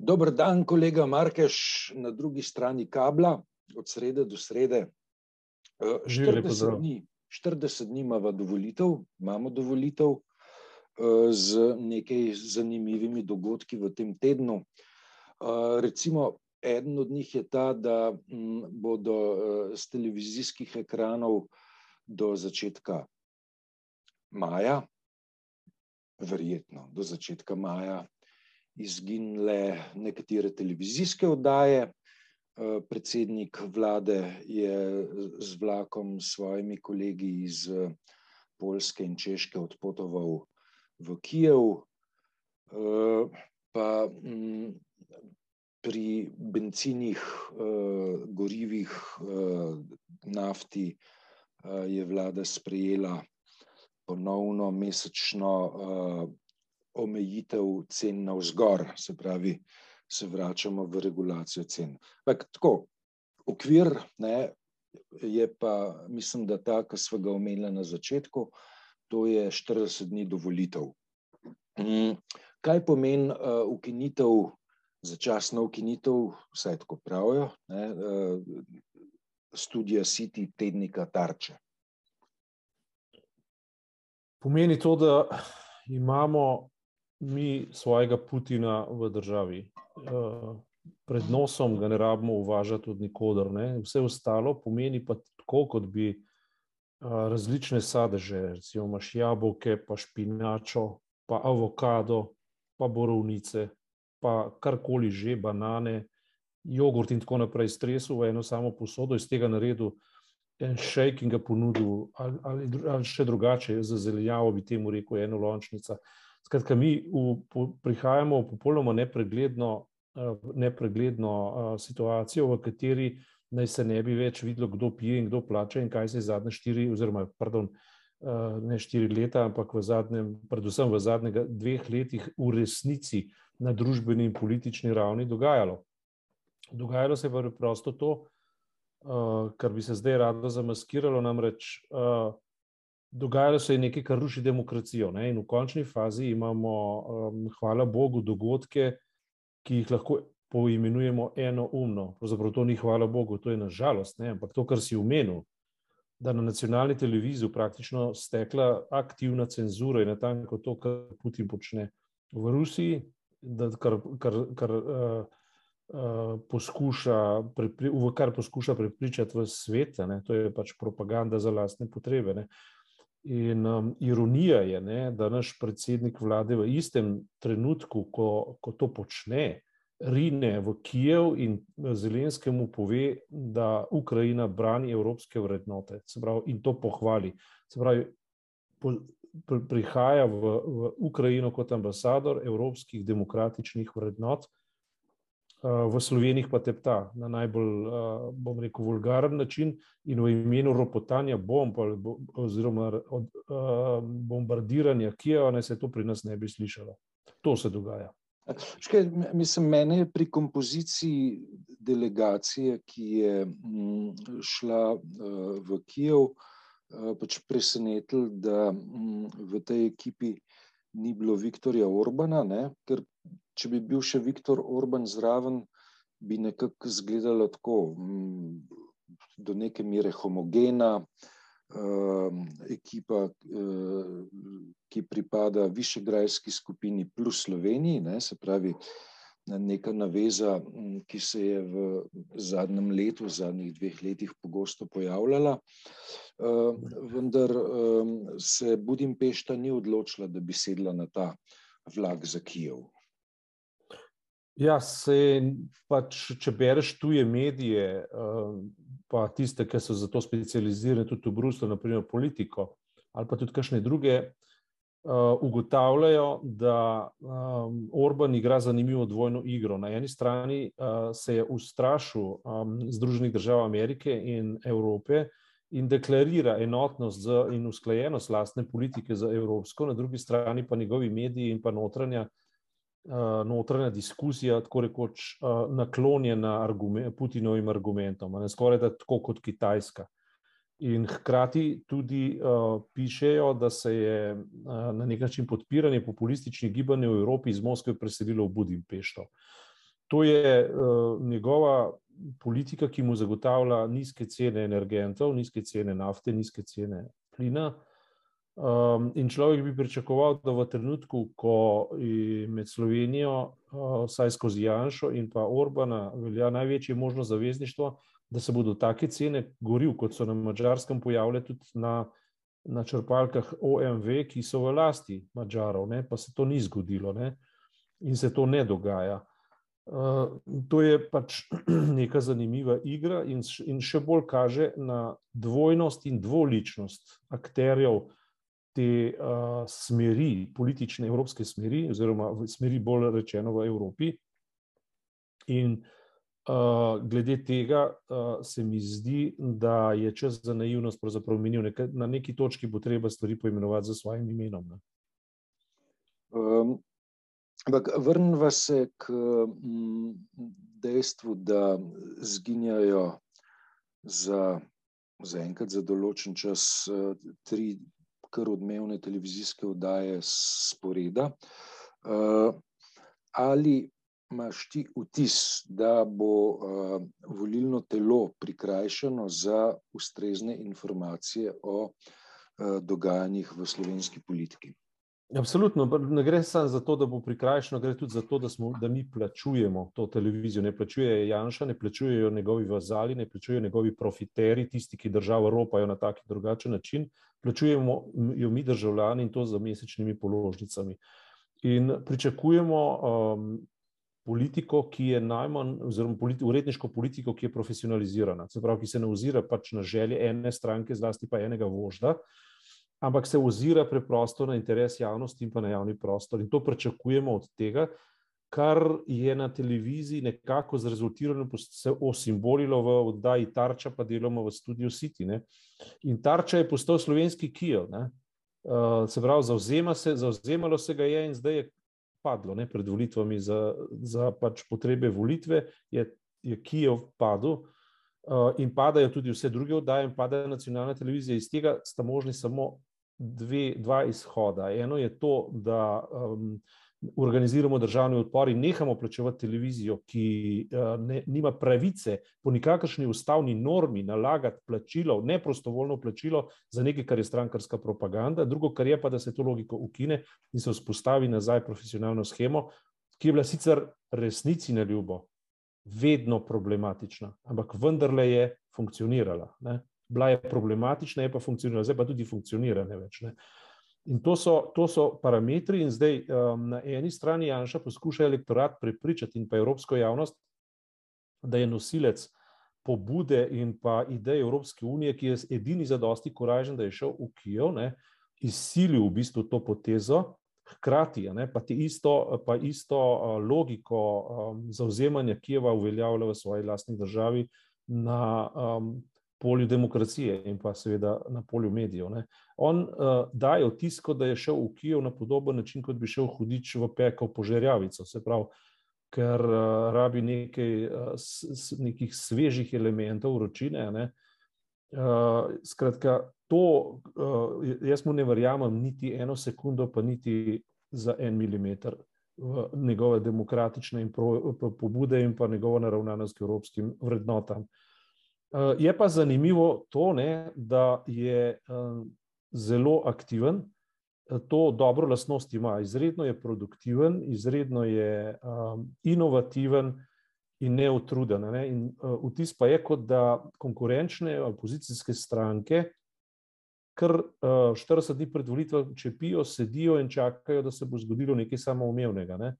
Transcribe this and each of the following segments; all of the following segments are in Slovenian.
Dober dan, kolega Markeš, na drugi strani kabla, od srede do srede. 40 dni, 40 dni imamo dovolitev, imamo dovolitev z nekaj zanimivimi dogodki v tem tednu. Recimo, eden od njih je ta, da bodo z televizijskih ekranov do začetka maja, verjetno do začetka maja, izginile nekatere televizijske oddaje. Predsednik vlade je z vlakom s svojimi kolegi iz Poljske in Češke odpotoval v Kijev. Pa pri bencinih, gorivih, nafti je vlada sprejela ponovno mesečno omejitev cen navzgor, se pravi, se vračamo v regulacijo cen. Tako, okvir, ne, je pa, mislim, da ta, ki sva ga omenila na začetku, to je štirideset dni do volitev. Kaj pomeni ukinitev, začasna ukinitev, vsaj tako pravijo, ne, studia City, tednika Tarče? Pomeni to, da imamo mi svojega Putina v državi. Pred nosom ga ne rabimo uvažati od nikoder, ne, vse ostalo pomeni pa tako, kot bi različne sadeže, recimo imaš jabolka pa špinačo pa avokado pa borovnice pa karkoli že, banane, jogurt in tako naprej, stresel v eno samo posodo, iz tega naredil en šejk in ga ponudil, ali, ali, ali še drugače, z zelenjavo bi temu rekel enolončnica. Skratka, mi v prihajamo v popolnoma nepregledno, nepregledno situacijo, v kateri naj se ne bi več videlo, kdo pije in kdo plača in kaj se je zadnje štiri oziroma pardon, ne štiri leta, ampak v zadnjem, predvsem v zadnjega dveh letih v resnici na družbeni in politični ravni dogajalo. Dogajalo se je preprosto to, kar bi se zdaj rado zamaskiralo, namreč dogajalo se je nekaj, kar ruši demokracijo, ne, in v končni fazi imamo, hvala bogu, dogodke, ki jih lahko poimenujemo enoumno, pravzaprav to ni hvala bogu, to je na žalost, ne, ampak to, kar si omenil, da na nacionalni televiziji praktično stekla aktivna cenzura in natanko to, kar Putin počne v Rusiji, da kar, kar, kar poskuša v kar poskuša prepričati ves svet, ne, to je pač propaganda za lastne potrebe, ne. In ironija je, ne, da naš predsednik vlade v istem trenutku, ko, ko to počne, rine v Kijev in Zelenskemu pove, da Ukrajina brani evropske vrednote, pravi, in to pohvali. Se pravi, prihaja v, v Ukrajino kot ambasador evropskih demokratičnih vrednot, v Sloveniji pa tepta na najbolj, bom rekel, vulgaren način in v imenu ropotanja bomb oziroma bombardiranja Kijeva naj se to pri nas ne bi slišalo. To se dogaja. Veš kaj, mislim, mene je pri kompoziciji delegacije, ki je šla v Kijev, pač presenetilo, da v tej ekipi ni bilo Viktorja Orbana, ne, ker če bi bil še Viktor Orban zraven, bi nekako izgledalo tako, do neke mere homogena ekipa, ki pripada Višegrajski skupini plus Sloveniji, ne, se pravi, neka naveza, ki se je v zadnjem letu, zadnjih dveh letih pogosto pojavljala. Vendar se Budimpešta ni odločila, da bi sedla na ta vlak za Kijev. Ja, saj pač, če bereš tuje medije, pa tiste, ki so za to specializirani, tudi v Bruslju, na primer Politico, ali pa tudi kakšne druge, ugotavljajo, da Orban igra zanimivo dvojno igro. Na eni strani se je ustrašil Združenih držav Amerike in Evrope in deklarira enotnost in usklajenost lastne politike z evropsko, na drugi strani pa njegovi mediji in pa notranja, notranja diskusija tako rekoč naklonjena Putinovim argumentom, ne, skorajda tako kot Kitajska. In hkrati tudi pišejo, da se je na neki način podpiranje populističnih gibanj v Evropi iz Moskve preselilo v Budimpešto. to je uh, njegova politika, ki mu zagotavlja nizke cene energentov, nizke cene nafte, nizke cene plina. Um, in človek bi pričakoval, da v trenutku, ko med Slovenijo, uh, saj skozi Janšo in pa Orbana, velja največje možno zavezništvo, da se bodo take cene goril, kot so na mačarskem, pojavljale tudi na, na črpalkah OMV, ki so v lasti Mačarov, ne? pa se to ni zgodilo ne? in se to ne dogaja. Uh, to je pač neka zanimiva igra, in, in še bolj kaže na dvojnost in dvoličnost akterjev te uh, smeri, politične evropske smeri, oziroma smeri bolj rečeno v Evropi. In uh, glede tega uh, se mi zdi, da je čas za naivnost pravzaprav minil. Na neki točki bo treba stvari poimenovati za svojim imenom. Um, Ampak vrnimo se k mm, dejstvu, da zginjajo za, za enkrat za določen čas tri kar odmevne televizijske oddaje sporeda. Eh, ali imaš ti vtis, da bo eh, volilno telo prikrajšano za ustrezne informacije o dogajanjih v slovenski politiki? Absolutno, ne gre samo za to, da bo prikrajšano, gre tudi za to, da, smo, da mi plačujemo to televizijo. Ne plačuje Janša, ne plačujejo njegovi vazali, ne plačujejo njegovi profiteri, tisti, ki državo ropajo na tak in drugačen način. Plačujemo jo mi, državljani, in to z mesečnimi položnicami. In pričakujemo um, politiko, ki je najmanj, oziroma politi, uredniško politiko, ki je profesionalizirana, se pravi, ki se ne ozira pač na želje ene stranke, zlasti pa enega vožda ampak se ozira preprosto na interes javnosti in pa na javni prostor. In to pričakujemo od tega, kar je na televiziji nekako zrezultirano, se osimbolilo v oddaji Tarča, pa deloma v studiu City. Ne? In Tarča je postal slovenski Kijev. Uh, se pravi, zauzema se, zauzemalo se ga je in zdaj je padlo ne? pred volitvami za, za pač potrebe volitve, je, je Kijev padel. Uh, in padajo tudi vse druge oddaje, in padajo nacionalna televizija. Iz tega sta možni samo dve, dva izhoda. Eno je to, da um, organiziramo državni odpor in nehamo plačevati televizijo, ki uh, ne, nima pravice po nikakršni ustavni normi nalagati plačilo, neprostovoljno plačilo za nekaj, kar je strankarska propaganda. Drugo, kar je pa, da se to logiko ukine in se vzpostavi nazaj profesionalno schemo, ki je bila sicer resnici na ljubo. Vedno problematična, ampak vendarle je funkcionirala. Ne? bila je problematična, je pa funkcionirala, zdaj pa tudi funkcionira ne več. Ne. In to so, to so parametri, in zdaj um, na eni strani Janša poskuša elektorat prepričati in pa evropsko javnost, da je nosilec pobude in pa ideje Evropske unije, ki je edini za dosti koražen, da je šel v Kijev, izsilil v bistvu to potezo, hkrati ne, pa, isto, pa isto logiko um, zauzemanja Kijeva uveljavlja v svoji lastni državi na um, polju demokracije in pa seveda na polju medijev. Ne. On uh, daje vtisko, da je šel v Kijev na podoben način, kot bi šel hudič v pekel požerjavico, se pravi, ker uh, rabi nekaj, uh, s, nekih svežih elementov vročine. Ne. Uh, skratka, to uh, jaz mu ne verjamem niti eno sekundo, pa niti za en milimeter njegove demokratične in pro, pro, pobude in pa njegovo naravnanost k evropskim vrednotam. Uh, je pa zanimivo to, ne, da je eh, zelo aktiven, eh, to dobro lastnost ima. Izredno je produktiven, izredno je inovativen in neutruden. Ne. In vtis pa je, kot da konkurenčne opozicijske stranke, kar 40 dni pred volitvami čepijo, sedijo in čakajo, da se bo zgodilo nekaj samoumevnega. Ne.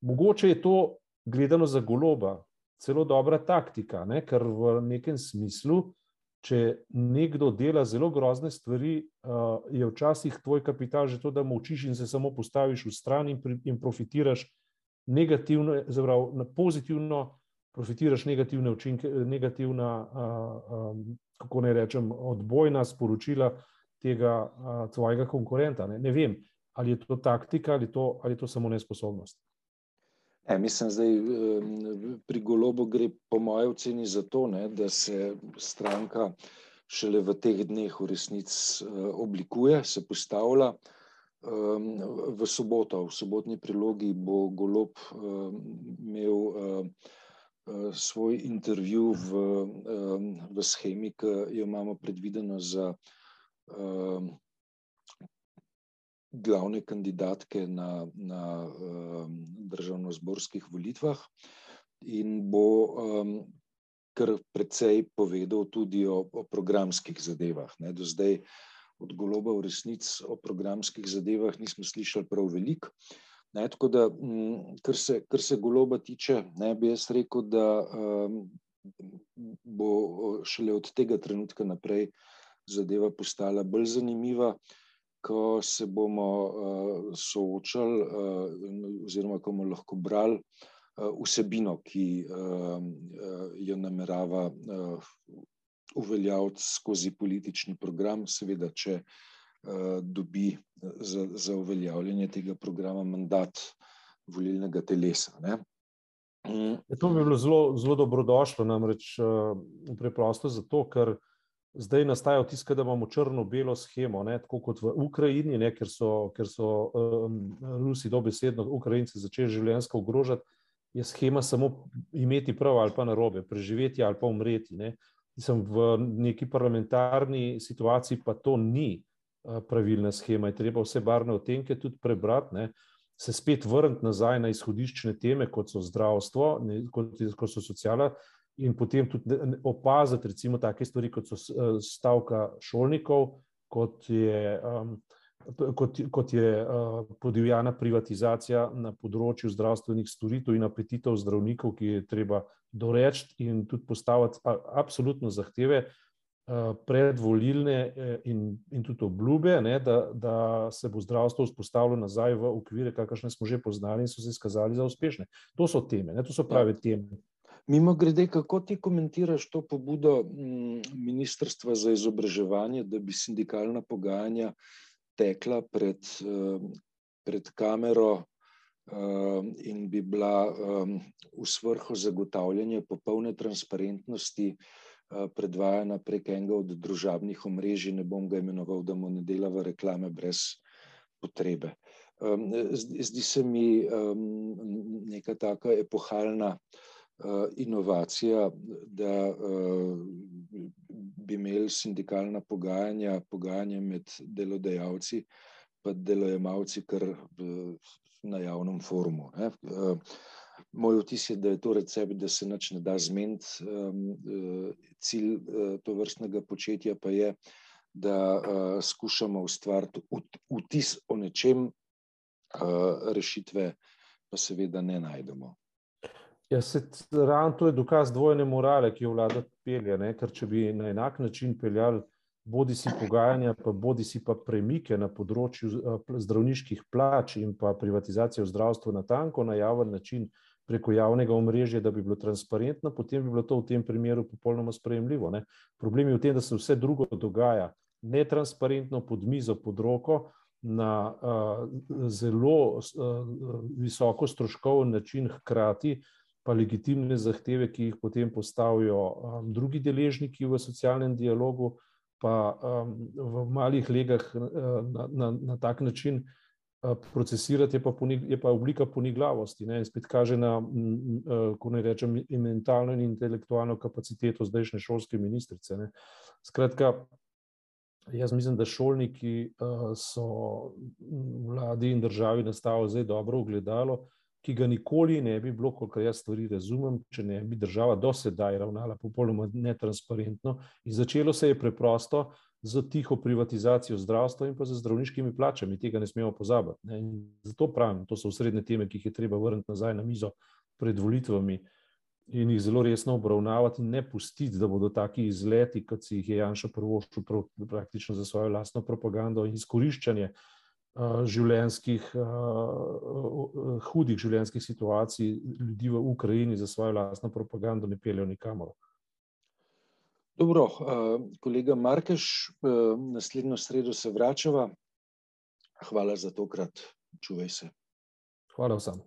Mogoče je to gledano za goloba, celo dobra taktika, ne? ker v nekem smislu, če nekdo dela zelo grozne stvari, uh, je včasih tvoj kapital že to, da močiš in se samo postaviš v stran in, in profitiraš negativno, zelo na pozitivno, profitiraš negativne učinke, negativna, uh, um, kako naj rečem, odbojna sporočila tega uh, tvojega konkurenta. Ne? ne vem, ali je to taktika ali, to, ali je to samo nesposobnost. E, mislim, da pri Golobu gre, po mojem oceni, za to, ne, da se stranka šele v teh dneh v resnici eh, oblikuje, se postavlja. V soboto, v sobotni prilogi, bo Golob imel svoj intervju v, v schemi, ki jo imamo predvideno za glavne kandidatke na, na državno-zborskih volitvah in bo kar precej povedal tudi o, o programskih zadevah. Ne. Do zdaj od goloba v resnici o programskih zadevah nismo slišali prav veliko. Ne, tako da, mm, kar se, kar se goloba tiče, ne bi jaz rekel, da um, bo šele od tega trenutka naprej zadeva postala bolj zanimiva, ko se bomo uh, soočali, uh, oziroma ko bomo lahko brali uh, vsebino, ki uh, jo namerava uh, uveljaviti skozi politični program, seveda, če uh, dobi za, za uveljavljanje tega programa mandat volilnega telesa. Ne? Ja, to bi bilo zelo, zelo dobrodošlo, namreč uh, preprosto zato, ker zdaj nastaja vtis, da imamo črno-belo schemo, ne, tako kot v Ukrajini, ne, ker so, ker so um, Rusi dobesedno Ukrajince začeli življenjsko ogrožati, je schema samo imeti prav ali pa narobe, preživeti ali pa umreti. Ne. Sem v neki parlamentarni situaciji, pa to ni pravilna schema. Je treba vse barvne otenke tudi prebrati, ne, se spet vrniti nazaj na izhodiščne teme, kot so zdravstvo, ne, kot, kot so sociala, in potem tudi opaziti, recimo, take stvari, kot so stavka šolnikov, kot je. Um, Kot, kot je uh, podivjana privatizacija na področju zdravstvenih storitev in apetitov zdravnikov, ki je treba doreči in tudi postaviti absolutno zahteve, uh, Eh, predvolilne eh, in, in tudi obljube, ne, da, da se bo zdravstvo vzpostavilo nazaj v okvire, kakršne smo že poznali in so se izkazali za uspešne. To so teme, ne, to so prave ja. teme. Mimo grede, kako ti komentiraš to pobudo mm, Ministrstva za izobraževanje, da bi sindikalna pogajanja tekla pred, eh, pred kamero in bi bila v svrhu zagotavljanja popolne transparentnosti Eh, predvajana prek enega od družabnih omrežij, ne bom ga imenoval, da mu ne dela v reklame brez potrebe. Zdi se mi neka taka epohalna eh, inovacija, da eh, bi imeli sindikalna pogajanja, pogajanja med delodajalci pa delojemalci kar na javnem forumu. Moj vtis je, da je to recept, da se nič ne da zmeniti. Eh, cilj eh, to vrstnega početja pa je, da eh, skušamo ustvariti vtis o nečem, rešitve pa seveda ne najdemo. Ja, se, ravno to je dokaz dvojne morale, ki jo vlada pelje. Ne? Ker če bi na enak način peljali bodi si pogajanja, pa bodi si pa premike na področju zdravniških plač in pa privatizacijo zdravstva na tanko, na javen način, preko javnega omrežja, da bi bilo transparentno, potem bi bilo to v tem primeru popolnoma sprejemljivo. Ne? Problem je v tem, da se vse drugo dogaja netransparentno, pod mizo, pod roko, na uh, zelo uh, visoko stroškoven način, hkrati pa legitimne zahteve, ki jih potem postavijo um, drugi deležniki v socialnem dialogu, pa um, v malih legah uh, na, na, na tak način uh, procesirati, je pa, ponig, je pa oblika poniglavosti. Ne? In spet kaže na, ko ne rečem, mentalno in intelektualno kapaciteto zdajšnje šolske ministrice. Ne? Skratka, jaz mislim, da šolniki so vladi in državi nastavili zdaj dobro ogledalo, ki ga nikoli ne bi bilo, kolikor jaz stvari razumem, če ne bi država do sedaj ravnala popolnoma netransparentno. In začelo se je preprosto, z tiho privatizacijo zdravstva in pa z zdravniškimi plačami. Tega ne smemo pozabiti. Ne. Zato pravim, to so srednje teme, ki jih je treba vrniti nazaj na mizo pred volitvami in jih zelo resno obravnavati in ne pustiti, da bodo taki izleti, kot si jih je Janša prvoščil praktično za svojo lastno propagando in izkoriščanje uh, življenjskih, uh, hudih življenjskih situacij ljudi v Ukrajini za svojo lastno propagando ne peljejo nikamor. Dobro, kolega Markeš, naslednjo sredo se vračava. Hvala za tokrat. Čuvaj se. Hvala vsem.